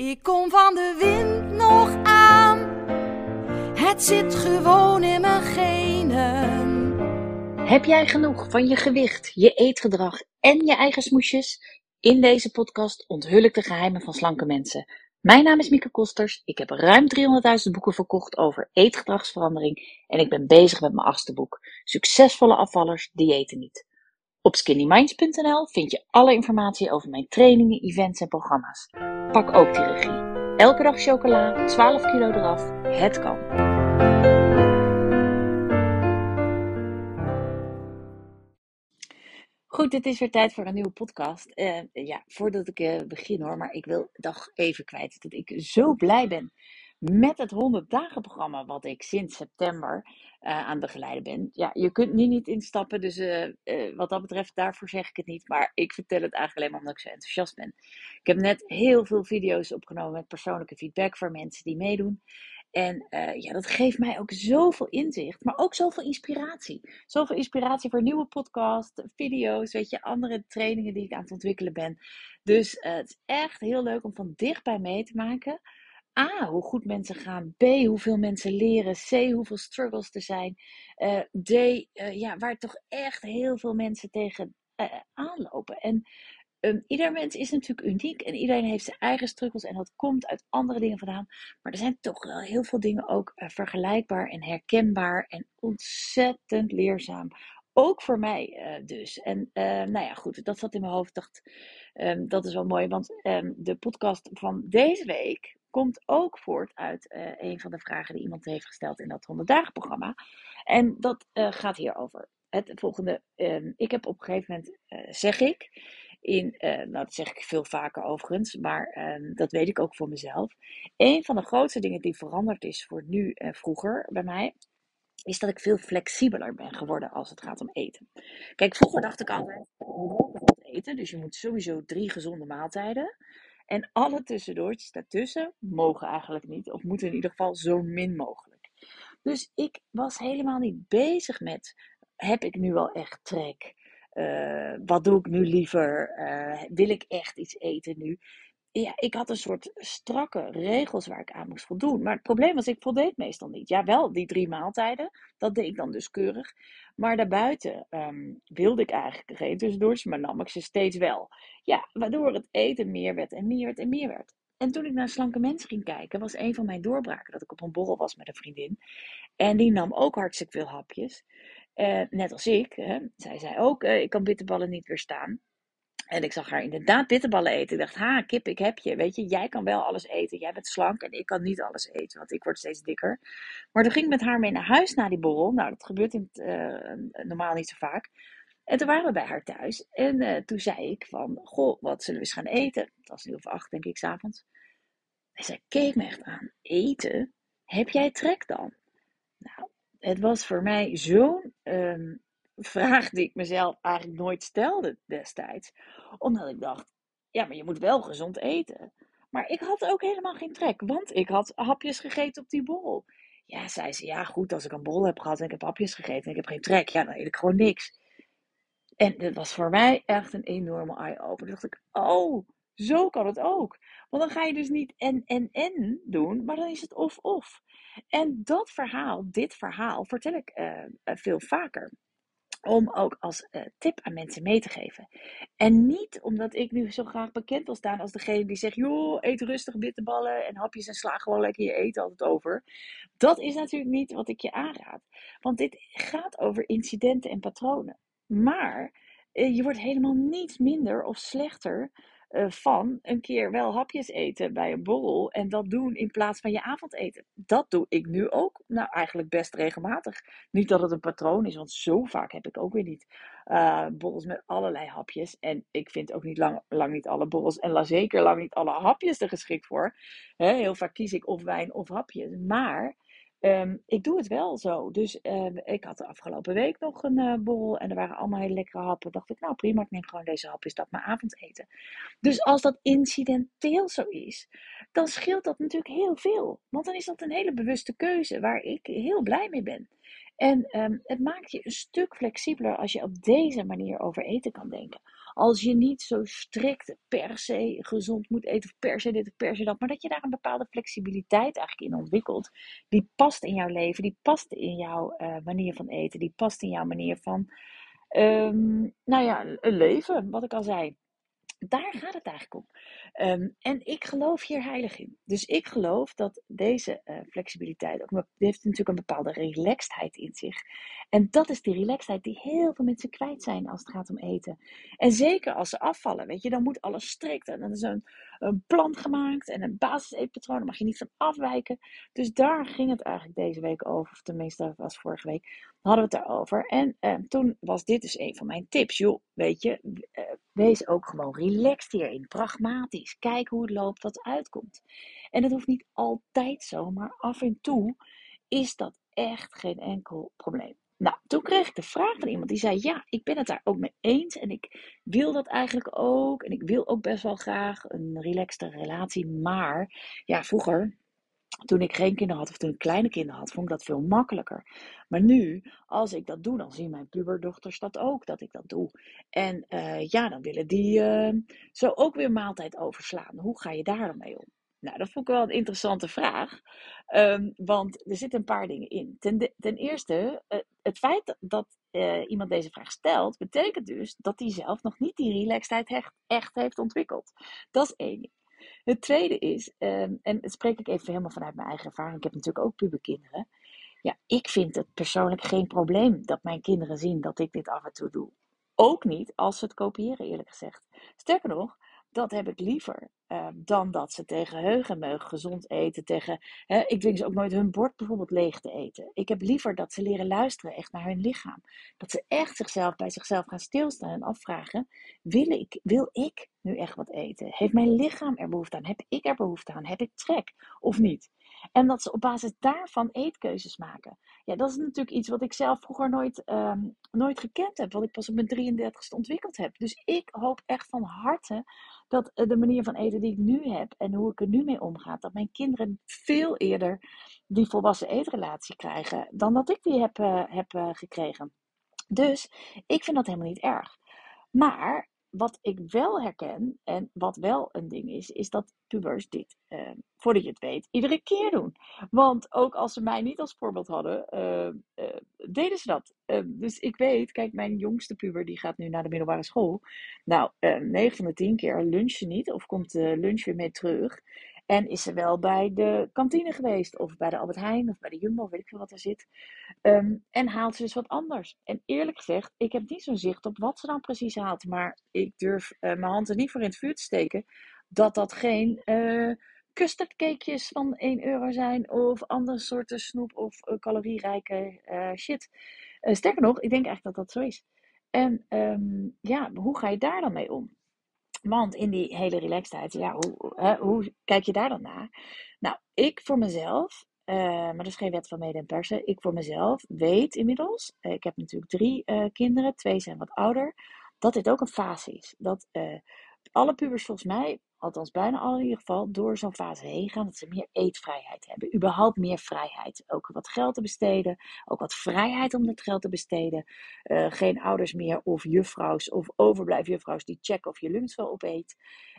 Ik kom van de wind nog aan. Het zit gewoon in mijn genen. Heb jij genoeg van je gewicht, je eetgedrag en je eigen smoesjes? In deze podcast onthul ik de geheimen van slanke mensen. Mijn naam is Mieke Kosters. Ik heb ruim 300.000 boeken verkocht over eetgedragsverandering en ik ben bezig met mijn achtste boek. Succesvolle afvallers diëten niet. Op skinnyminds.nl vind je alle informatie over mijn trainingen, events en programma's. Pak ook die regie. Elke dag chocola, 12 kilo eraf. Het kan. Goed, het is weer tijd voor een nieuwe podcast. Uh, ja, voordat ik uh, begin hoor, maar ik wil toch even kwijt dat ik zo blij ben met het 100 dagen programma wat ik sinds september uh, aan begeleiden ben. Ja, je kunt nu niet instappen, dus wat dat betreft daarvoor zeg ik het niet. Maar ik vertel het eigenlijk alleen maar omdat ik zo enthousiast ben. Ik heb net heel veel video's opgenomen met persoonlijke feedback voor mensen die meedoen. En ja, dat geeft mij ook zoveel inzicht, maar ook zoveel inspiratie. Zoveel inspiratie voor nieuwe podcasts, video's, weet je, andere trainingen die ik aan het ontwikkelen ben. Dus het is echt heel leuk om van dichtbij mee te maken. A, hoe goed mensen gaan. B, hoeveel mensen leren. C, hoeveel struggles er zijn. Uh, D, ja, waar toch echt heel veel mensen tegen aanlopen. En Um, ieder mens is natuurlijk uniek en iedereen heeft zijn eigen struggles en dat komt uit andere dingen vandaan. Maar er zijn toch wel heel veel dingen ook uh, vergelijkbaar en herkenbaar en ontzettend leerzaam. Ook voor mij uh, dus. En uh, nou ja, goed, dat zat in mijn hoofd. dacht, um, dat is wel mooi, want um, de podcast van deze week komt ook voort uit een van de vragen die iemand heeft gesteld in dat 100 dagen programma. En dat gaat hierover. Het volgende, ik heb op een gegeven moment, zeg ik, in, uh, nou dat zeg ik veel vaker overigens, maar uh, dat weet ik ook voor mezelf. Een van de grootste dingen die veranderd is voor nu en vroeger bij mij, is dat ik veel flexibeler ben geworden als het gaat om eten. Kijk, vroeger dacht ik altijd, je moet eten, dus je moet sowieso drie gezonde maaltijden. En alle tussendoortjes daartussen mogen eigenlijk niet, of moeten in ieder geval zo min mogelijk. Dus ik was helemaal niet bezig met, heb ik nu wel echt trek? Uh, wat doe ik nu liever? Uh, wil ik echt iets eten nu? Ja, ik had een soort strakke regels waar ik aan moest voldoen. Maar het probleem was, ik voldeed meestal niet. Ja, wel die drie maaltijden. Dat deed ik dan dus keurig. Maar daarbuiten um, wilde ik eigenlijk geen tussendoortjes, maar nam ik ze steeds wel. Ja, waardoor het eten meer werd en meer werd en meer werd. En toen ik naar slanke mensen ging kijken, was een van mijn doorbraken dat ik op een borrel was met een vriendin. En die nam ook hartstikke veel hapjes. Uh, net als ik. Hè. Zij zei ook, uh, ik kan bitterballen niet weerstaan. En ik zag haar inderdaad bitterballen eten. Ik dacht, ha, kip, ik heb je. Weet je, jij kan wel alles eten. Jij bent slank en ik kan niet alles eten, want ik word steeds dikker. Maar toen ging ik met haar mee naar huis na die borrel. Nou, dat gebeurt in uh, normaal niet zo vaak. En toen waren we bij haar thuis. En uh, toen zei ik van, goh, wat zullen we eens gaan eten? Het was nu of acht, denk ik, s'avonds. En zij keek me echt aan. Eten? Heb jij trek dan? Nou, het was voor mij zo'n um, vraag die ik mezelf eigenlijk nooit stelde destijds. Omdat ik dacht, ja, maar je moet wel gezond eten. Maar ik had ook helemaal geen trek, want ik had hapjes gegeten op die borrel. Ja, zei ze, ja goed, als ik een borrel heb gehad en ik heb hapjes gegeten en ik heb geen trek, ja, dan eet ik gewoon niks. En dat was voor mij echt een enorme eye-opener. dacht ik, oh, zo kan het ook. Want dan ga je dus niet en, en, en doen, maar dan is het of, of. En dat verhaal, dit verhaal, vertel ik uh, veel vaker. Om ook als uh, tip aan mensen mee te geven. En niet omdat ik nu zo graag bekend wil staan als degene die zegt: joh, eet rustig bitterballen en hapjes en sla gewoon lekker je eten altijd over. Dat is natuurlijk niet wat ik je aanraad. Want dit gaat over incidenten en patronen. Maar uh, je wordt helemaal niet minder of slechter uh, van een keer wel hapjes eten bij een borrel en dat doen in plaats van je avondeten. Dat doe ik nu ook, nou eigenlijk best regelmatig. Niet dat het een patroon is, want zo vaak heb ik ook weer niet uh, borrels met allerlei hapjes. En ik vind ook niet lang, lang niet alle borrels en zeker lang niet alle hapjes er geschikt voor. He, heel vaak kies ik of wijn of hapjes. Maar Um, ik doe het wel zo. Dus uh, ik had de afgelopen week nog een uh, borrel en er waren allemaal hele lekkere happen. Dacht ik, nou prima, ik neem gewoon deze hapjes, dat mijn avondeten. Dus als dat incidenteel zo is, dan scheelt dat natuurlijk heel veel. Want dan is dat een hele bewuste keuze waar ik heel blij mee ben. En um, het maakt je een stuk flexibeler als je op deze manier over eten kan denken. Als je niet zo strikt per se gezond moet eten, of per se dit of per se dat, maar dat je daar een bepaalde flexibiliteit eigenlijk in ontwikkelt. Die past in jouw leven, die past in jouw uh, manier van eten, die past in jouw manier van, um, nou ja, leven, wat ik al zei. Daar gaat het eigenlijk om. Um, en ik geloof hier heilig in. Dus ik geloof dat deze uh, flexibiliteit ook heeft natuurlijk een bepaalde relaxedheid in zich. En dat is die relaxedheid die heel veel mensen kwijt zijn als het gaat om eten. En zeker als ze afvallen, weet je, dan moet alles strikt. En dan is een, een plan gemaakt en een basiseetpatroon, daar mag je niet van afwijken. Dus daar ging het eigenlijk deze week over, of tenminste, dat was vorige week hadden we het daarover. En uh, toen was dit dus een van mijn tips. Joh, weet je, uh, wees ook gewoon relaxed hierin. Pragmatisch. Kijk hoe het loopt, wat uitkomt. En dat hoeft niet altijd zo, maar af en toe is dat echt geen enkel probleem. Nou, toen kreeg ik de vraag van iemand die zei: Ja, ik ben het daar ook mee eens. En ik wil dat eigenlijk ook. En ik wil ook best wel graag een relaxte relatie. Maar ja, vroeger toen ik geen kinderen had of toen ik kleine kinderen had, vond ik dat veel makkelijker. Maar nu, als ik dat doe, dan zien mijn puberdochters dat ook, dat ik dat doe. En uh, ja, dan willen die uh, zo ook weer maaltijd overslaan. Hoe ga je daar dan mee om? Nou, dat vond ik wel een interessante vraag. Um, want er zitten een paar dingen in. Ten, ten eerste, uh, het feit dat iemand deze vraag stelt, betekent dus dat hij zelf nog niet die relaxedheid echt heeft ontwikkeld. Dat is één. Het tweede is, um, en dat spreek ik even helemaal vanuit mijn eigen ervaring. Ik heb natuurlijk ook puberkinderen. Ja, ik vind het persoonlijk geen probleem dat mijn kinderen zien dat ik dit af en toe doe. Ook niet als ze het kopiëren, eerlijk gezegd. Sterker nog, dat heb ik liever uh, dan dat ze tegen heug en meug gezond eten. Tegen, hè, ik dwing ze ook nooit hun bord bijvoorbeeld leeg te eten. Ik heb liever dat ze leren luisteren echt naar hun lichaam. Dat ze echt zichzelf bij zichzelf gaan stilstaan en afvragen: wil ik, wil ik nu echt wat eten? Heeft mijn lichaam er behoefte aan? Heb ik er behoefte aan? Heb ik trek of niet? En dat ze op basis daarvan eetkeuzes maken. Ja, dat is natuurlijk iets wat ik zelf vroeger nooit, um, nooit gekend heb. Wat ik pas op mijn 33ste ontwikkeld heb. Dus ik hoop echt van harte dat de manier van eten die ik nu heb en hoe ik er nu mee omga, dat mijn kinderen veel eerder die volwassen eetrelatie krijgen dan dat ik die heb, uh, heb uh, gekregen. Dus ik vind dat helemaal niet erg. Maar wat ik wel herken en wat wel een ding is, is dat pubers dit, uh, voordat je het weet, iedere keer doen. Want ook als ze mij niet als voorbeeld hadden, uh, uh, deden ze dat. dus ik weet, kijk, mijn jongste puber die gaat nu naar de middelbare school. Nou, 9 van de 10 keer luncht ze niet of komt de lunch weer mee terug. En is ze wel bij de kantine geweest, of bij de Albert Heijn, of bij de Jumbo, weet ik veel wat er zit. Um, en haalt ze dus wat anders. En eerlijk gezegd, ik heb niet zo'n zicht op wat ze dan precies haalt. Maar ik durf uh, mijn hand er niet voor in het vuur te steken dat dat geen uh, custardcakejes van 1 euro zijn, of andere soorten snoep of uh, calorierijke shit. sterker nog, ik denk eigenlijk dat dat zo is. En um, ja, hoe ga je daar dan mee om? Want in die hele relaxedheid, ja, hoe, hè, hoe kijk je daar dan naar? Nou, ik voor mezelf, uh, maar dat is geen wet van mede en persen. Ik voor mezelf weet inmiddels, uh, ik heb natuurlijk drie uh, kinderen, twee zijn wat ouder, dat dit ook een fase is. Dat alle pubers volgens mij althans bijna al in ieder geval, door zo'n fase heen gaan. Dat ze meer eetvrijheid hebben. Überhaupt meer vrijheid. Ook wat geld te besteden. Ook wat vrijheid om dat geld te besteden. Uh, geen ouders meer of juffrouws of overblijfjuffrouws die checken of je lunch wel opeet.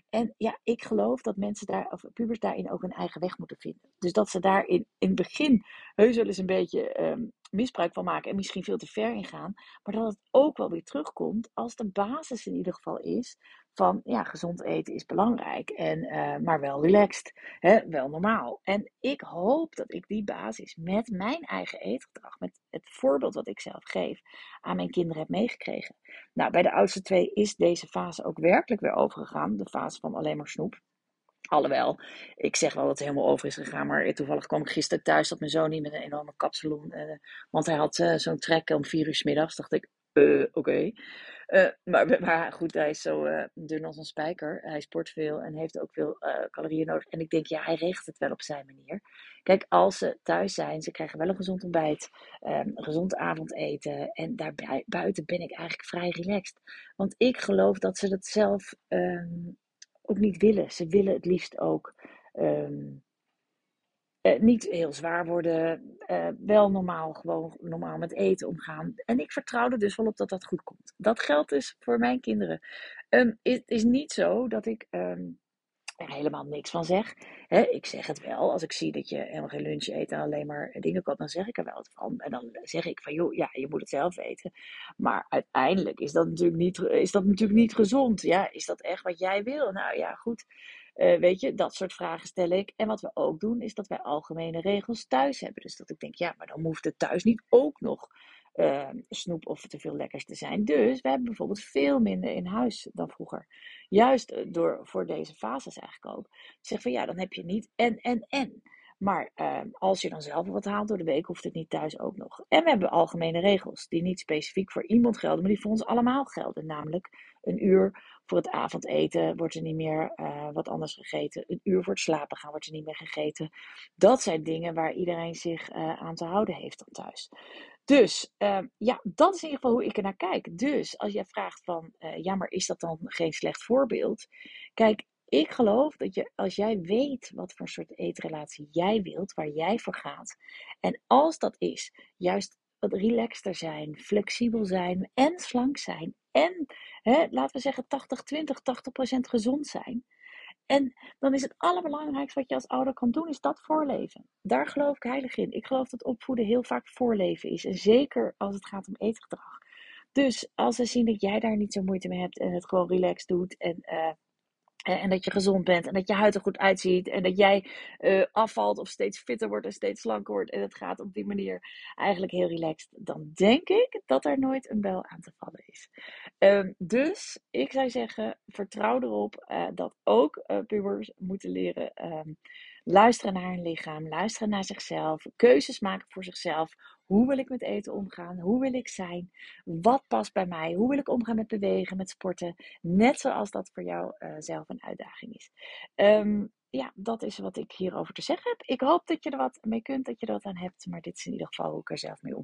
En ja, ik geloof dat mensen daar, of pubers daarin ook een eigen weg moeten vinden. Dus dat ze daar in, in het begin heus wel eens een beetje um, misbruik van maken en misschien veel te ver ingaan. Maar dat het ook wel weer terugkomt als de basis in ieder geval is van ja, gezond eten is belangrijk, en, uh, maar wel relaxed, hè, wel normaal. En ik hoop dat ik die basis met mijn eigen eetgedrag, met het voorbeeld wat ik zelf geef, aan mijn kinderen heb meegekregen. Nou, bij de oudste twee is deze fase ook werkelijk weer overgegaan, de fase van alleen maar snoep. Alhoewel, ik zeg wel dat het helemaal over is gegaan. Maar toevallig kwam ik gisteren thuis dat mijn zoon niet met een enorme kapsalon. Uh, want hij had uh, zo'n trek om vier uur s middags. dacht ik, oké. Uh, maar, maar, goed, hij is zo uh, dun als een spijker. Hij sport veel en heeft ook veel uh, calorieën nodig. En ik denk, ja, hij regelt het wel op zijn manier. Kijk, als ze thuis zijn, ze krijgen wel een gezond ontbijt, um, gezond avondeten. En daarbuiten ben ik eigenlijk vrij relaxed. Want ik geloof dat ze dat zelf um, ook niet willen. Ze willen het liefst ook um, Uh, niet heel zwaar worden. Uh, wel normaal, gewoon normaal met eten omgaan. En ik vertrouw er dus wel op dat dat goed komt. Dat geldt dus voor mijn kinderen. Het is niet zo dat ik um, er helemaal niks van zeg. Ik zeg het wel. Als ik zie dat je helemaal geen lunch eet en alleen maar dingen koopt, dan zeg ik er wel wat van. En dan zeg ik van, joh, ja, je moet het zelf weten. Maar uiteindelijk is dat natuurlijk niet, is dat natuurlijk niet gezond. Ja, is dat echt wat jij wil? Nou ja, goed. Uh, weet je, dat soort vragen stel ik. En wat we ook doen, is dat wij algemene regels thuis hebben. Dus dat ik denk, ja, maar dan hoeft het thuis niet ook nog uh, snoep of te veel lekkers te zijn. Dus we hebben bijvoorbeeld veel minder in huis dan vroeger. Juist eh, door, voor deze fases eigenlijk ook. Zeg van ja, dan heb je niet en, en, en. Maar uh, als je dan zelf wat haalt door de week, hoeft het niet thuis ook nog. En we hebben algemene regels die niet specifiek voor iemand gelden, maar die voor ons allemaal gelden. Namelijk een uur voor het avondeten wordt er niet meer uh, wat anders gegeten. Een uur voor het slapen gaan wordt er niet meer gegeten. Dat zijn dingen waar iedereen zich uh, aan te houden heeft dan thuis. Dus uh, ja, dat is in ieder geval hoe ik er naar kijk. Dus als jij vraagt van, uh, ja, maar is dat dan geen slecht voorbeeld? Kijk, ik geloof dat je, als jij weet wat voor soort eetrelatie jij wilt, waar jij voor gaat, en als dat is, juist wat relaxter zijn, flexibel zijn en slank zijn en, hè, laten we zeggen, 80-20, 80% gezond zijn. En dan is het allerbelangrijkste wat je als ouder kan doen, is dat voorleven. Daar geloof ik heilig in. Ik geloof dat opvoeden heel vaak voorleven is. En zeker als het gaat om eetgedrag. Dus als ze zien dat jij daar niet zo moeite mee hebt en het gewoon relaxed doet en uh, en dat je gezond bent en dat je huid er goed uitziet en dat jij uh, afvalt of steeds fitter wordt en steeds slanker wordt en het gaat op die manier eigenlijk heel relaxed, dan denk ik dat er nooit een bel aan te vallen is. Um, dus ik zou zeggen, vertrouw erop uh, dat ook uh, pubers moeten leren um, luisteren naar hun lichaam, luisteren naar zichzelf, keuzes maken voor zichzelf. Hoe wil ik met eten omgaan? Hoe wil ik zijn? Wat past bij mij? Hoe wil ik omgaan met bewegen, met sporten? Net zoals dat voor jou uh, zelf een uitdaging is. Um, ja, dat is wat ik hierover te zeggen heb. Ik hoop dat je er wat mee kunt, dat je er wat aan hebt. Maar dit is in ieder geval hoe ik er zelf mee om.